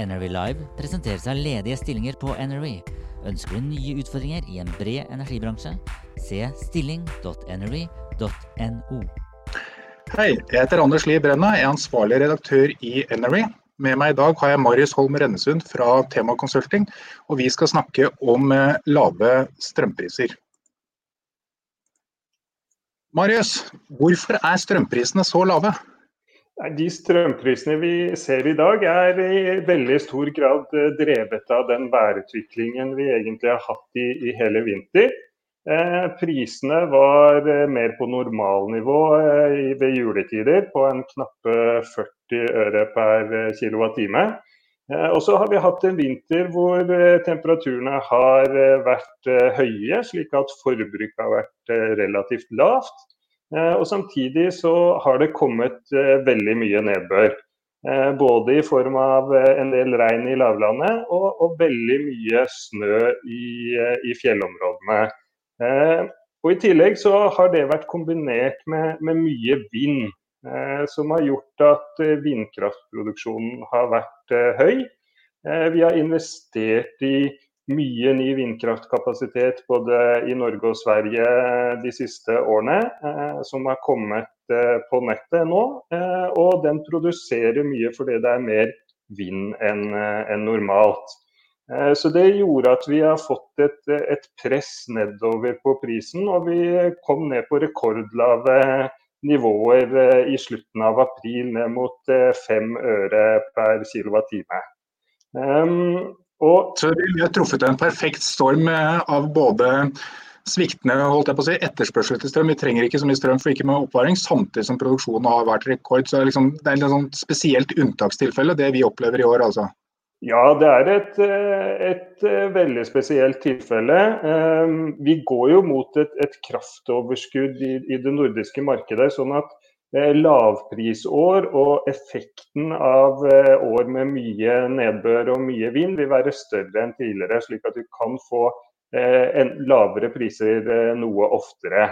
NRV Live presenterer seg ledige stillinger på NRV. Ønsker du nye utfordringer i en bred energibransje? Se stilling.nrv.no. Hei, jeg heter Anders Lie Brenna, er ansvarlig redaktør i NRV. Med meg i dag har jeg Marius Holm Rennesund fra Tema Consulting, og vi skal snakke om eh, lave strømpriser. Marius, hvorfor er strømprisene så lave? De strømprisene vi ser i dag er i veldig stor grad eh, drevet av den værutviklingen vi egentlig har hatt i, i hele vinter. Eh, prisene var eh, mer på normalnivå eh, ved juletider, på en knappe 40 øre per kilowattime. Og så har vi hatt en vinter hvor temperaturene har vært høye, slik at forbruket har vært relativt lavt. Eh, Og samtidig så har det kommet eh, veldig mye nedbør. Eh, Både i form av en del regn i lavlandet og, og veldig mye snø i, i fjellområdene. Og I tillegg så har det vært kombinert med, med mye vind, som har gjort at vindkraftproduksjonen har vært høy. Vi har investert i mye ny vindkraftkapasitet både i Norge og Sverige de siste årene, eh, som har kommet eh, på nettet nå. Eh, og den produserer mye fordi det er mer vind enn normalt. Så det gjorde at vi har fått et, et press nedover på prisen, og vi kom ned på rekordlave nivåer i slutten av april, ned mot fem øre per kilowattime. Um, og Så vi har truffet en perfekt storm eh, av både sviktende holdt jeg på å si, etterspørsel etter strøm. Vi trenger ikke så mye strøm for ikke med oppvaring, samtidig som produksjonen har vært rekord. Så det er, liksom, det er et sånn spesielt unntakstilfelle, det vi opplever i år. altså. Ja, det er et, eh, et eh, veldig spesielt tilfelle. Vi går jo mot et, et kraftoverskudd i, i det nordiske markedet. sånn at lavprisår og effekten av eh, år med mye nedbør og mye vind vil være større enn tidligere, slik at du kan få eh, lavere priser eh, noe oftere.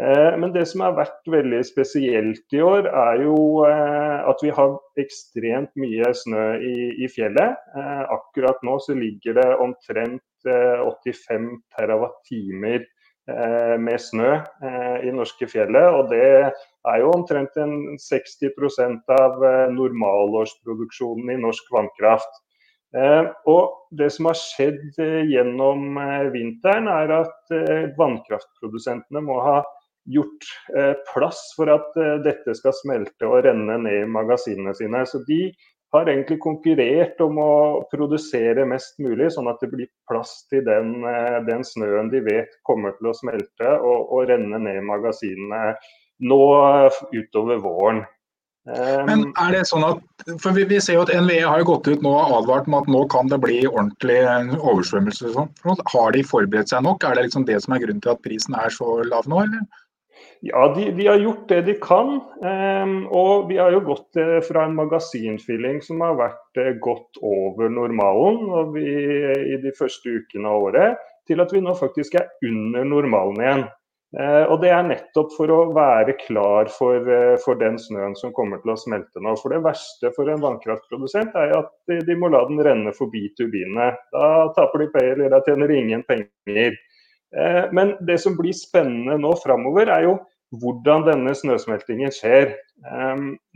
Eh, Men det som har vært veldig spesielt i år, er jo eh, at vi har ekstremt mye snø i, i fjellet. Eh, Akkurat nå så ligger det omtrent eh, 85 terawattimer eh, med snø eh, i norske fjellet. Og det er jo omtrent en 60% av eh, normalårsproduksjonen i norsk vannkraft. Eh, og det som har skjedd eh, gjennom eh, vinteren, er at eh, vannkraftprodusentene må ha gjort eh, plass for at eh, dette skal smelte og renne ned i magasinene sine. Så de har egentlig konkurrert om å produsere mest mulig, sånn at det blir plass til den, eh, den snøen de vet kommer til å smelte og, og renne ned i magasinene nå eh, utover våren. Eh, Men er det sånn at, for vi, vi ser jo at NVE har jo gått ut nå og advart om at nå kan det bli ordentlig oversvømmelse. sånn. Har de forberedt seg nok? Er det liksom det som er grunnen til at prisen er så lav nå, eller? Ja, de, de har gjort det de kan. ehm, og vi har jo gått eh, fra en magasinfylling som har vært eh, godt over normalen vi, i de første ukene av året, til at vi nå faktisk er under normalen igjen. Eh, og Det er nettopp for å være klar for, for den snøen som kommer til å smelte nå. For Det verste for en vannkraftprodusent er at de, de må la den renne forbi turbinene. Da taper de penger, eller da tjener de ingen penger. Eh, Men det som blir spennende nå framover, er jo hvordan denne snøsmeltingen skjer.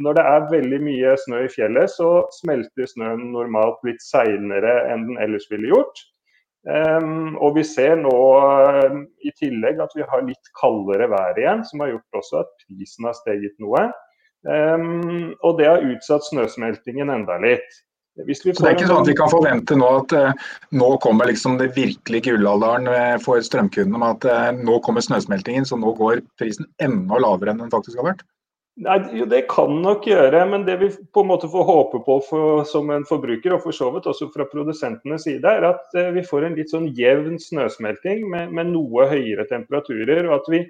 Når det er veldig mye snø i fjellet, så smelter snøen normalt litt seinere enn den ellers ville gjort. Og vi ser nå i tillegg at vi har litt kaldere vær igjen, som har gjort også at prisen har steget noe. Og det har utsatt snøsmeltingen enda litt. Så det er ikke sånn at vi kan forvente nå at eh, nå kommer liksom det virkelige gullalderen eh, for strømkundene med at eh, nå kommer snøsmeltingen, så nå går prisen enda lavere enn den faktisk har vært? Nei, jo, Det kan nok gjøre, men det vi på en måte får håpe på for, som en forbruker, og for så vidt også fra produsentenes side, er at vi får en litt sånn jevn snøsmelting med, med, noe høyere temperaturer. Og at vi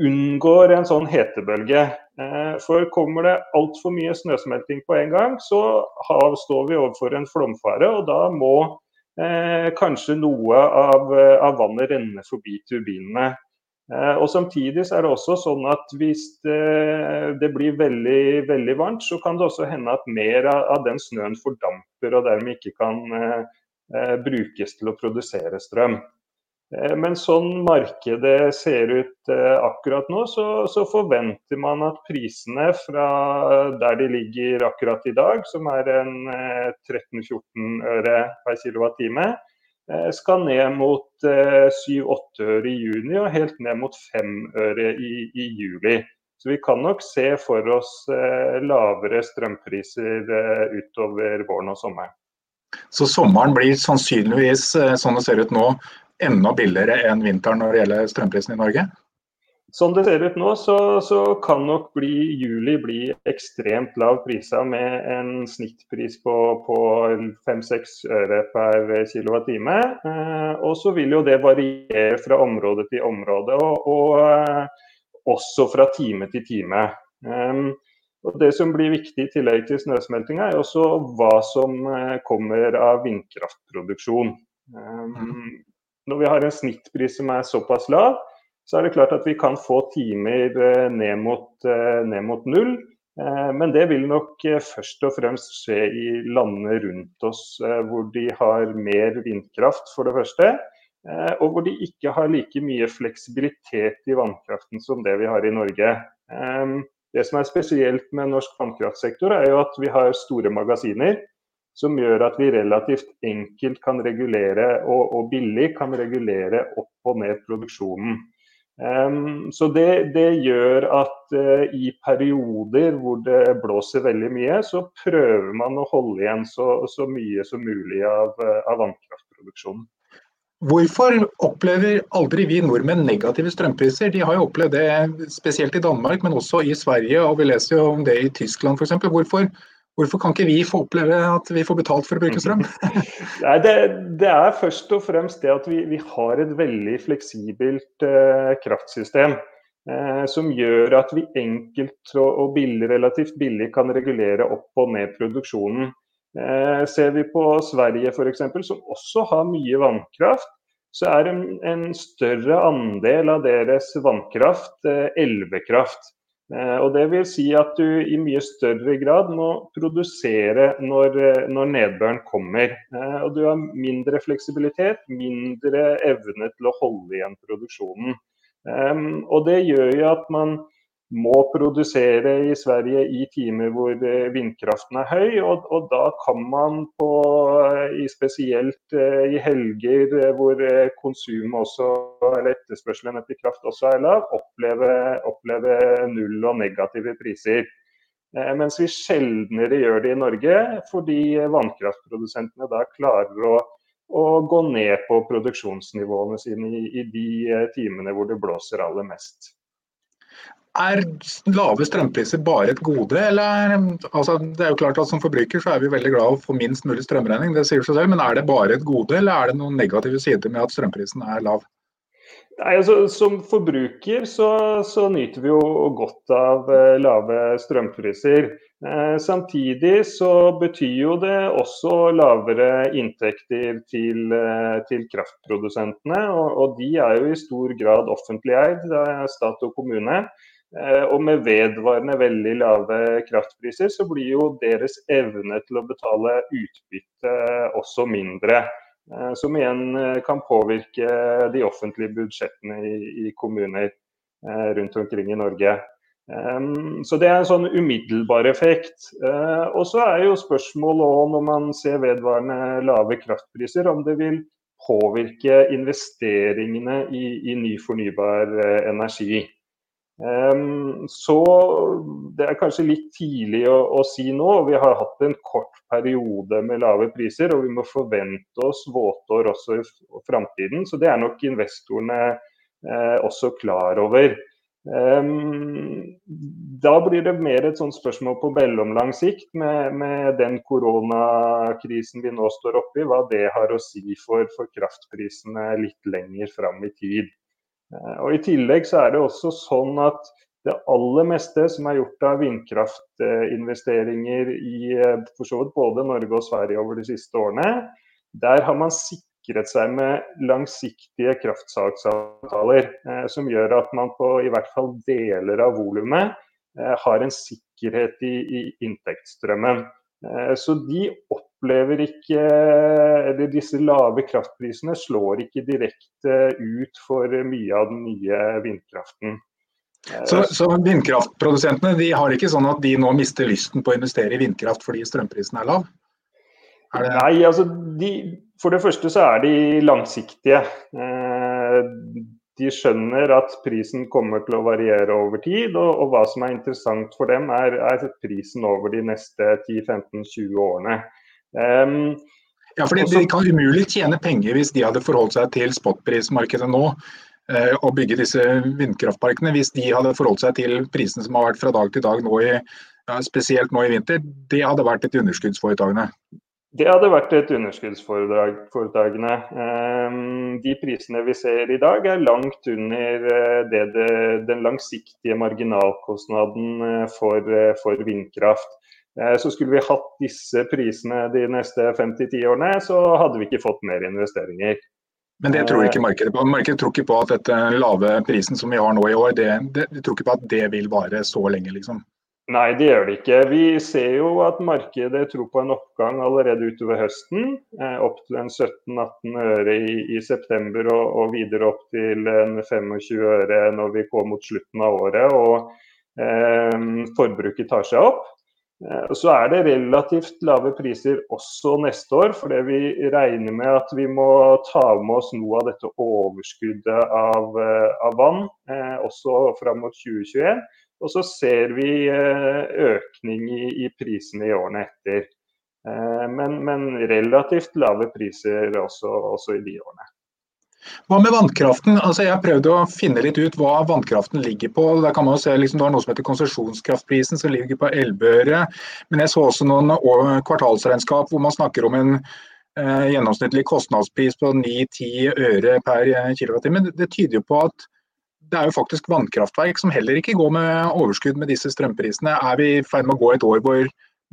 unngår en sånn hetebølge. Eh, for kommer det altfor mye snøsmelting på en gang, så står vi overfor en flomfare. Og da må eh, kanskje noe av, av vannet renne forbi turbinene. Eh, og Samtidig så er det også sånn at hvis det, blir veldig, veldig varmt, så kan det også hende at mer av, den snøen fordamper og dermed ikke kan eh, eh brukes til å produsere strøm. Eh, men sånn markedet ser ut eh, akkurat nå, så, så, forventer man at prisene fra der de ligger akkurat i dag, som er en 13-14 eh, øre per kWt, Eh, skal ned mot 7-8 eh, øre i juni og helt ned mot 5 øre i, i, juli. Så vi kan nok se for oss eh, lavere strømpriser utover våren og sommeren. Så sommeren blir sannsynligvis, sånn det ser ut nå, enda billigere enn vinteren når det gjelder strømprisen i Norge? Sånn det ser ut nå, så, så kan nok bli, juli bli ekstremt lav prisa med en snittpris på, på 5-6 øre per kWt. Eh, og så vil jo det variere fra område til område, og, og eh, også fra time til time. Um, og Det som blir viktig i tillegg til snøsmeltinga, er også hva som eh, kommer av vindkraftproduksjon. Um, når vi har en snittpris som er såpass lav, så er det klart at vi kan få timer eh, ned mot, eh, ned mot null. Eh, men det vil nok først og fremst skje i landene rundt oss, hvor de har mer vindkraft, for det første. Og hvor de ikke har like mye fleksibilitet i vannkraften som det vi har i Norge. Det som er spesielt med norsk vannkraftsektor, er jo at vi har store magasiner. Som gjør at vi relativt enkelt kan regulere, og, og billig kan regulere opp og ned produksjonen. Um, så det, det, gjør at uh, i perioder hvor det blåser veldig mye, så prøver man å holde igjen så, så mye som mulig av, uh, av, vannkraftproduksjonen. Hvorfor opplever aldri vi nordmenn negative strømpriser? De har jo opplevd det spesielt i Danmark, men også i Sverige, og vi leser jo om det i Tyskland f.eks. Hvorfor, Hvorfor kan ikke vi få oppleve at vi får betalt for å bruke strøm? Nei, det, det, er først og fremst det at vi, vi har et veldig fleksibelt eh, kraftsystem. Eh, som gjør at vi enkelt og, billig, relativt billig kan regulere opp og ned produksjonen. Eh, ser vi på Sverige f.eks., som også har mye vannkraft, så er en, en større andel av deres vannkraft eh, elvekraft. Eh, og Det vil si at du i mye større grad må produsere når, eh, når nedbøren kommer. Eh, og Du har mindre fleksibilitet, mindre evne til å holde igjen produksjonen. Og Det gjør jo at man må produsere i Sverige i timer hvor eh, vindkraften er høy. Og, og da kan man på, eh, i spesielt eh, i helger hvor konsumet også, eller etterspørselen etter kraft også er lav, oppleve, oppleve null og negative priser. Mens vi sjeldnere gjør det i Norge, fordi vannkraftprodusentene da klarer å, å gå ned på produksjonsnivåene sine i, i de timene hvor det blåser aller mest. Er lave strømpriser bare et gode, eller altså, Det er jo klart at Som forbruker så er vi veldig glad få minst mulig strømregning, det sier seg selv. Men er det bare et gode, eller er det noen negative sider med at strømprisen er lav? Nei, altså, Som forbruker så, så, nyter vi jo godt av eh, lave strømpriser. Eh, samtidig så betyr jo det også lavere inntekter til, eh, til kraftprodusentene. Og, og, de er jo i stor grad offentlig eid, det er stat og kommune. Eh, og med vedvarende veldig lave kraftpriser, så blir jo deres evne til å betale utbytte også mindre. Eh, som igjen eh, kan påvirke de offentlige budsjettene i, kommuner rundt omkring i Norge. Så det er en sånn umiddelbar effekt. Og så er jo spørsmålet òg, når man ser vedvarende lave kraftpriser, om det vil påvirke investeringene i, i ny fornybar energi. Ehm, så det er kanskje litt tidlig å, å, si nå. Vi har hatt en kort periode med lave priser, og vi må forvente oss våtår også i framtiden. Så det er nok investorene eh, også klar over. Um, da blir det mer et sånt spørsmål på mellomlang sikt med, med, den koronakrisen vi nå står oppi, hva det har å si for, for kraftprisene litt lenger fram i tid. Uh, og I tillegg så er det også sånn at det aller meste som er gjort av vindkraftinvesteringer i uh, for så vidt både Norge og Sverige over de siste årene, der har man sikret seg med langsiktige kraftsalgsavtaler, eh, som gjør at man på i hvert fall deler av volumet eh, har en sikkerhet i, i inntektsstrømmen. Eh, så de opplever ikke Eller disse lave kraftprisene slår ikke direkte ut for mye av den nye vindkraften. Så, så, vindkraftprodusentene de har ikke sånn at de nå mister lysten på å investere i vindkraft fordi strømprisen er lav? Er det... Nei, altså de, for det første så er de langsiktige. Eh, de skjønner at prisen kommer til å variere over tid, og, og hva som er interessant for dem, er, er prisen over de neste 10-15-20 årene. Um, ja, for De kan umulig tjene penger hvis de hadde forholdt seg til spotprismarkedet nå uh, og bygge disse vindkraftparkene. Hvis de hadde forholdt seg til prisene som har vært fra dag til dag nå i, ja, spesielt nå i vinter, det hadde vært et underskuddsforetakene. Det hadde vært et underskuddsforetakene. Ehm, de prisene vi ser i dag er langt under eh, det, det, den langsiktige marginalkostnaden eh, for, for, vindkraft. Så skulle vi hatt disse prisene de neste 5-10 årene, så hadde vi ikke fått mer investeringer. Men det tror ikke markedet på. Markedet tror ikke på at dette lave prisen som vi har nå i år, det, det, de tror ikke på at det vil vare så lenge, liksom. Nei, det gjør det ikke. Vi ser jo at markedet tror på en oppgang allerede utover høsten. Eh, opp til en 17-18 øre i, i september og, og, videre opp til en 25 øre når vi går mot slutten av året og eh, forbruket tar seg opp. Eh, så er det relativt lave priser også neste år, fordi vi regner med at vi må ta med oss noe av dette overskuddet av, eh, av vann eh, også fram mot 2021. Og så ser vi økning i, i prisene i årene etter. Men, men relativt lave priser også, også, i de årene. Hva med vannkraften? Altså jeg har prøvd å finne litt ut hva vannkraften ligger på. Der kan man jo se liksom, Du har noe som heter konsesjonskraftprisen, som ligger på 11 øre. Men jeg så også noen kvartalsregnskap hvor man snakker om en eh, gjennomsnittlig kostnadspris på 9-10 øre per kWt. Men det tyder jo på at det er jo faktisk vannkraftverk som heller ikke går med overskudd med disse strømprisene. Er vi i ferd med å gå et år hvor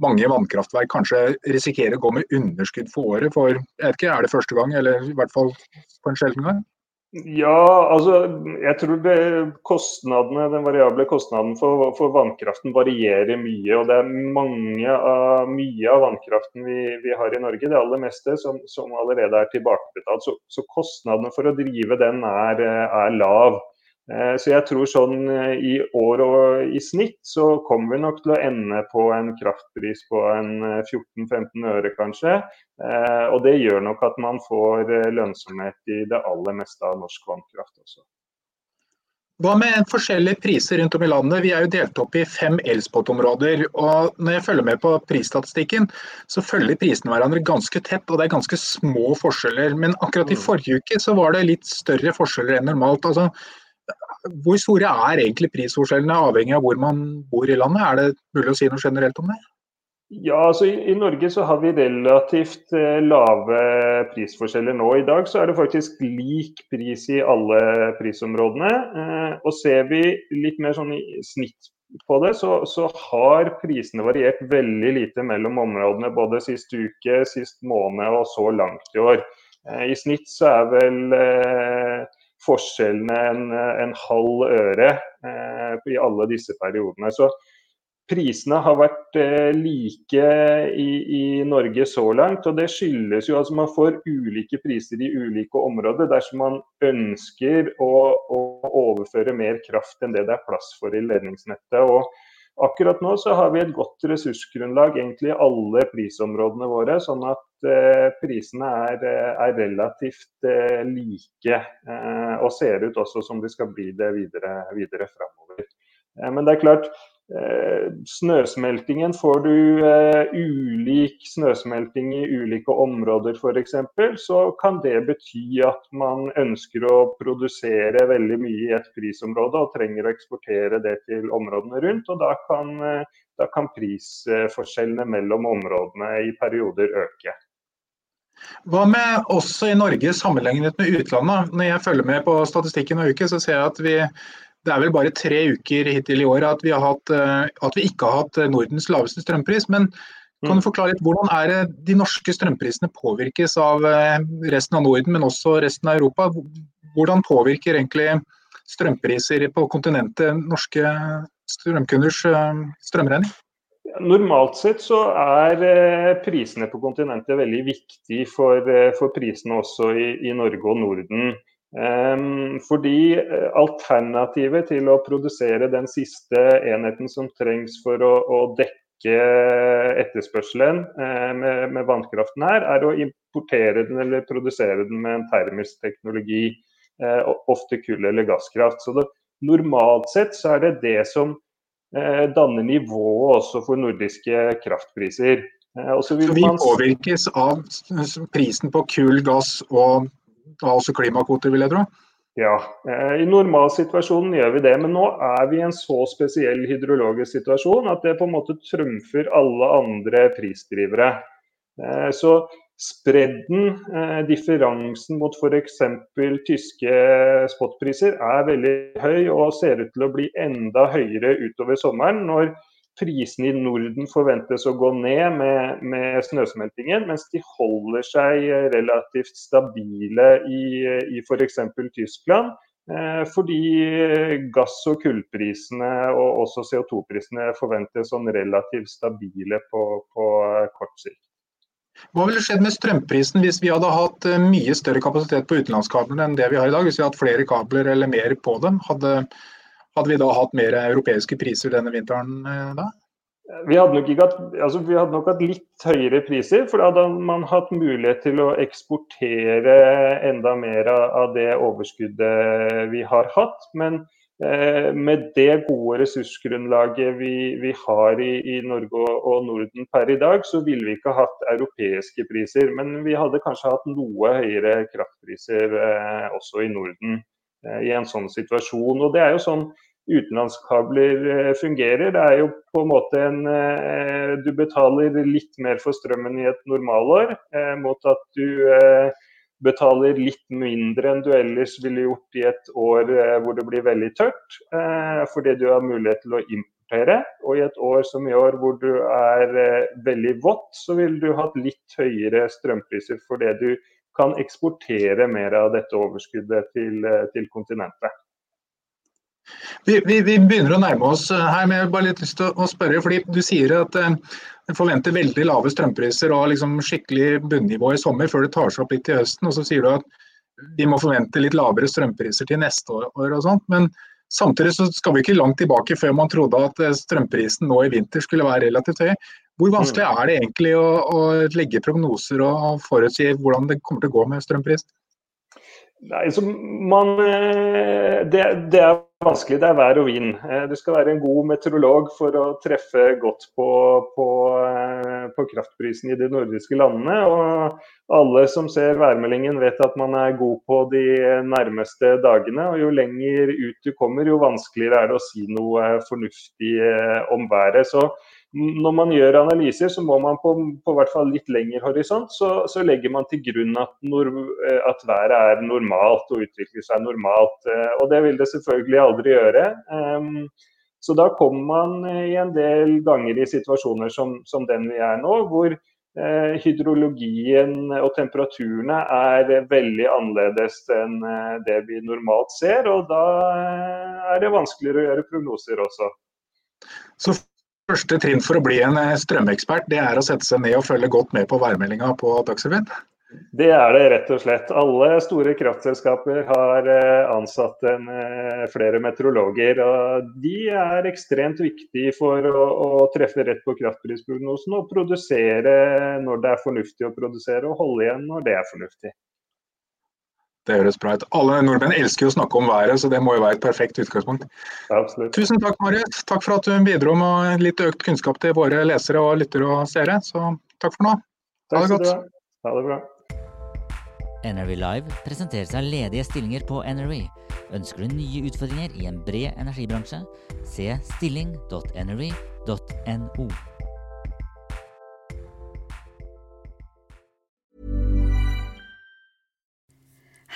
mange vannkraftverk kanskje risikerer å gå med underskudd for året? For jeg vet ikke, Er det første gang, eller i hvert fall på en sjelden gang? Ja, altså jeg tror det, kostnadene, den variable kostnaden for, for, vannkraften varierer mye. og Det er mange av, mye av vannkraften vi, vi, har i Norge, det aller meste, som, som allerede er tilbakebetalt. Så, så, kostnadene for å drive den er, er lav. Eh, så jeg tror sånn eh, i år og i snitt så kommer vi nok til å ende på en kraftpris på en 14-15 eh, øre kanskje. Og det gjør nok at man får lønnsomhet i det aller meste av norsk vannkraft også. Hva med forskjellige priser rundt om i landet? Vi er jo delt opp i fem elspot-områder. og Når jeg følger med på prisstatistikken, så følger prisene hverandre ganske tett, og det er ganske små forskjeller. Men akkurat i mm. forrige uke så var det litt større forskjeller enn normalt. Altså, hvor store er egentlig prisforskjellene, avhengig av hvor man bor i landet? Er det mulig å si noe generelt om det? Ja, altså i, i, Norge så har vi relativt eh, lave prisforskjeller nå. I dag så er det faktisk lik pris i alle prisområdene. Eh, og ser vi litt mer sånn i snitt på det, så, så, har prisene variert veldig lite mellom områdene både sist uke, sist måned og så langt i år. Eh, I snitt så er vel eh, forskjellene en, en halv øre eh, i alle disse periodene. Så prisene har vært eh, like i, i, Norge så langt. Og det skyldes jo at man får ulike priser i ulike områder dersom man ønsker å, å overføre mer kraft enn det det er plass for i ledningsnettet. Og Akkurat nå så har vi et godt ressursgrunnlag egentlig i alle prisområdene våre, sånn at eh, prisene er, eh, er relativt eh, like. Eh, og ser ut også som de skal bli det videre, videre framover. Eh, men det er klart, snøsmeltingen får du eh, ulik snøsmelting i ulike områder f.eks., så kan det bety at man ønsker å produsere veldig mye i et prisområde og trenger å eksportere det til områdene rundt. og Da kan, uh, da kan prisforskjellene mellom områdene i perioder øke. Hva med også i Norge sammenlignet med utlandet? Når jeg følger med på statistikken hver uke, så ser jeg at vi det er vel bare tre uker hittil i år at vi, hatt, eh, at vi, ikke har hatt Nordens laveste strømpris. Men kan du mm. forklare litt, hvordan er det de norske strømprisene påvirkes av eh, resten av Norden, men også resten av Europa? Hvordan påvirker egentlig strømpriser på kontinentet norske strømkunders eh, strømregning? Normalt sett så er prisene på kontinentet veldig viktig for, for prisene også i, i Norge og Norden. Ehm, fordi eh, alternativet til å produsere den siste enheten som trengs for å, å dekke etterspørselen eh, med, med, vannkraften her, er å importere den eller produsere den med en termisk teknologi. Eh, ofte kull- eller gasskraft. Så det, Normalt sett så er det det som danner nivået også for nordiske kraftpriser. så vi påvirkes av prisen på kull, gass og da også klimakvoter, vil jeg tro? Ja, eh, i normalsituasjonen gjør vi det. Men nå er vi i en så spesiell hydrologisk situasjon at det på en måte trumfer alle andre prisdrivere. Eh, så spredden, eh, differansen mot f.eks. tyske spotpriser, er veldig høy og ser ut til å bli enda høyere utover sommeren. når prisene i Norden forventes å gå ned med, med snøsmeltingen, mens de holder seg relativt stabile i, i f.eks. Tyskland. Eh, fordi gass- og kullprisene og også CO2-prisene forventes sånn relativt stabile på, på kort sikt. Hva ville skjedd med strømprisen hvis vi hadde hatt eh, mye større kapasitet på utenlandskablene enn det vi har i dag? Hvis vi hadde hatt flere kabler eller mer på dem? Hadde, hadde vi da hatt mer europeiske priser denne vinteren eh, da? Vi hadde, hatt, altså vi hadde, nok hatt, litt høyere priser, for da hadde man hatt mulighet til å eksportere enda mer av det overskuddet vi har hatt. Men eh, med det gode ressursgrunnlaget vi, vi har i, i, Norge og, og, Norden per i dag, så ville vi ikke hatt europeiske priser. Men vi hadde kanskje hatt noe høyere kraftpriser eh, også i Norden i en sånn situasjon. Og det er jo sånn utenlandskabler eh, fungerer. Det er jo på en måte en eh, Du betaler litt mer for strømmen i et normalår eh, mot at du betaler litt mindre enn du ellers ville gjort i et år hvor det blir veldig tørt, fordi du har mulighet til å importere. Og i et år som i år hvor du er veldig vått, så ville du hatt litt høyere strømpriser for det du kan eksportere mer av dette overskuddet til, til kontinentet. Vi, vi, vi, begynner å nærme oss eh, her, men jeg har bare litt lyst til å spørre. fordi Du sier at eh, du forventer veldig lave strømpriser og liksom skikkelig bunnivå i sommer før det tar seg opp litt i høsten. og Så sier du at vi må forvente litt lavere strømpriser til neste år. og sånt, Men samtidig så skal vi ikke langt tilbake før man trodde at eh, strømprisen nå i vinter skulle være relativt høy. Hvor vanskelig mm. er det egentlig å, å legge prognoser og forutsi hvordan det kommer til å gå med strømprisen? Nei, så man, det, det, er vanskelig. Det er vær og vind. Eh, du skal være en god meteorolog for å treffe godt på, på, eh, på, kraftprisen i de nordiske landene. Og alle som ser værmeldingen vet at man er god på de nærmeste dagene. Og jo lenger ut du kommer, jo vanskeligere er det å si noe fornuftig eh, om været. Så når man gjør analyser, så må man på, på hvert fall litt lengre horisont, så, så, legger man til grunn at, nor, eh, at, været er normalt og utvikler seg normalt. Eh, og det vil det selvfølgelig aldri gjøre. Ehm, så da kommer man i en del ganger i situasjoner som, som den vi er nå, hvor eh, hydrologien og temperaturene er veldig annerledes enn det vi normalt ser. Og da er det vanskeligere å gjøre prognoser også. Så Første trinn for å bli en eh, strømekspert, det er å sette seg ned og følge godt med på værmeldinga på Dagsrevyen? Det er det rett og slett. Alle store kraftselskaper har eh, ansatt en, eh, flere meteorologer. og De er ekstremt viktige for å, å treffe rett på kraftprisprognosen og produsere når det er fornuftig å produsere, og holde igjen når det er fornuftig. Det høres bra ut. Alle nordmenn elsker jo å snakke om været, så det må jo være et perfekt utgangspunkt. Absolutt. Tusen takk, Marius. Takk for at du bidro med litt økt kunnskap til våre lesere og lyttere og seere. Så takk for nå. Ha det godt. Ha det bra. NRV Live presenteres av ledige stillinger på NRV. Ønsker du nye utfordringer i en bred energibransje? Se stilling.nrv.no.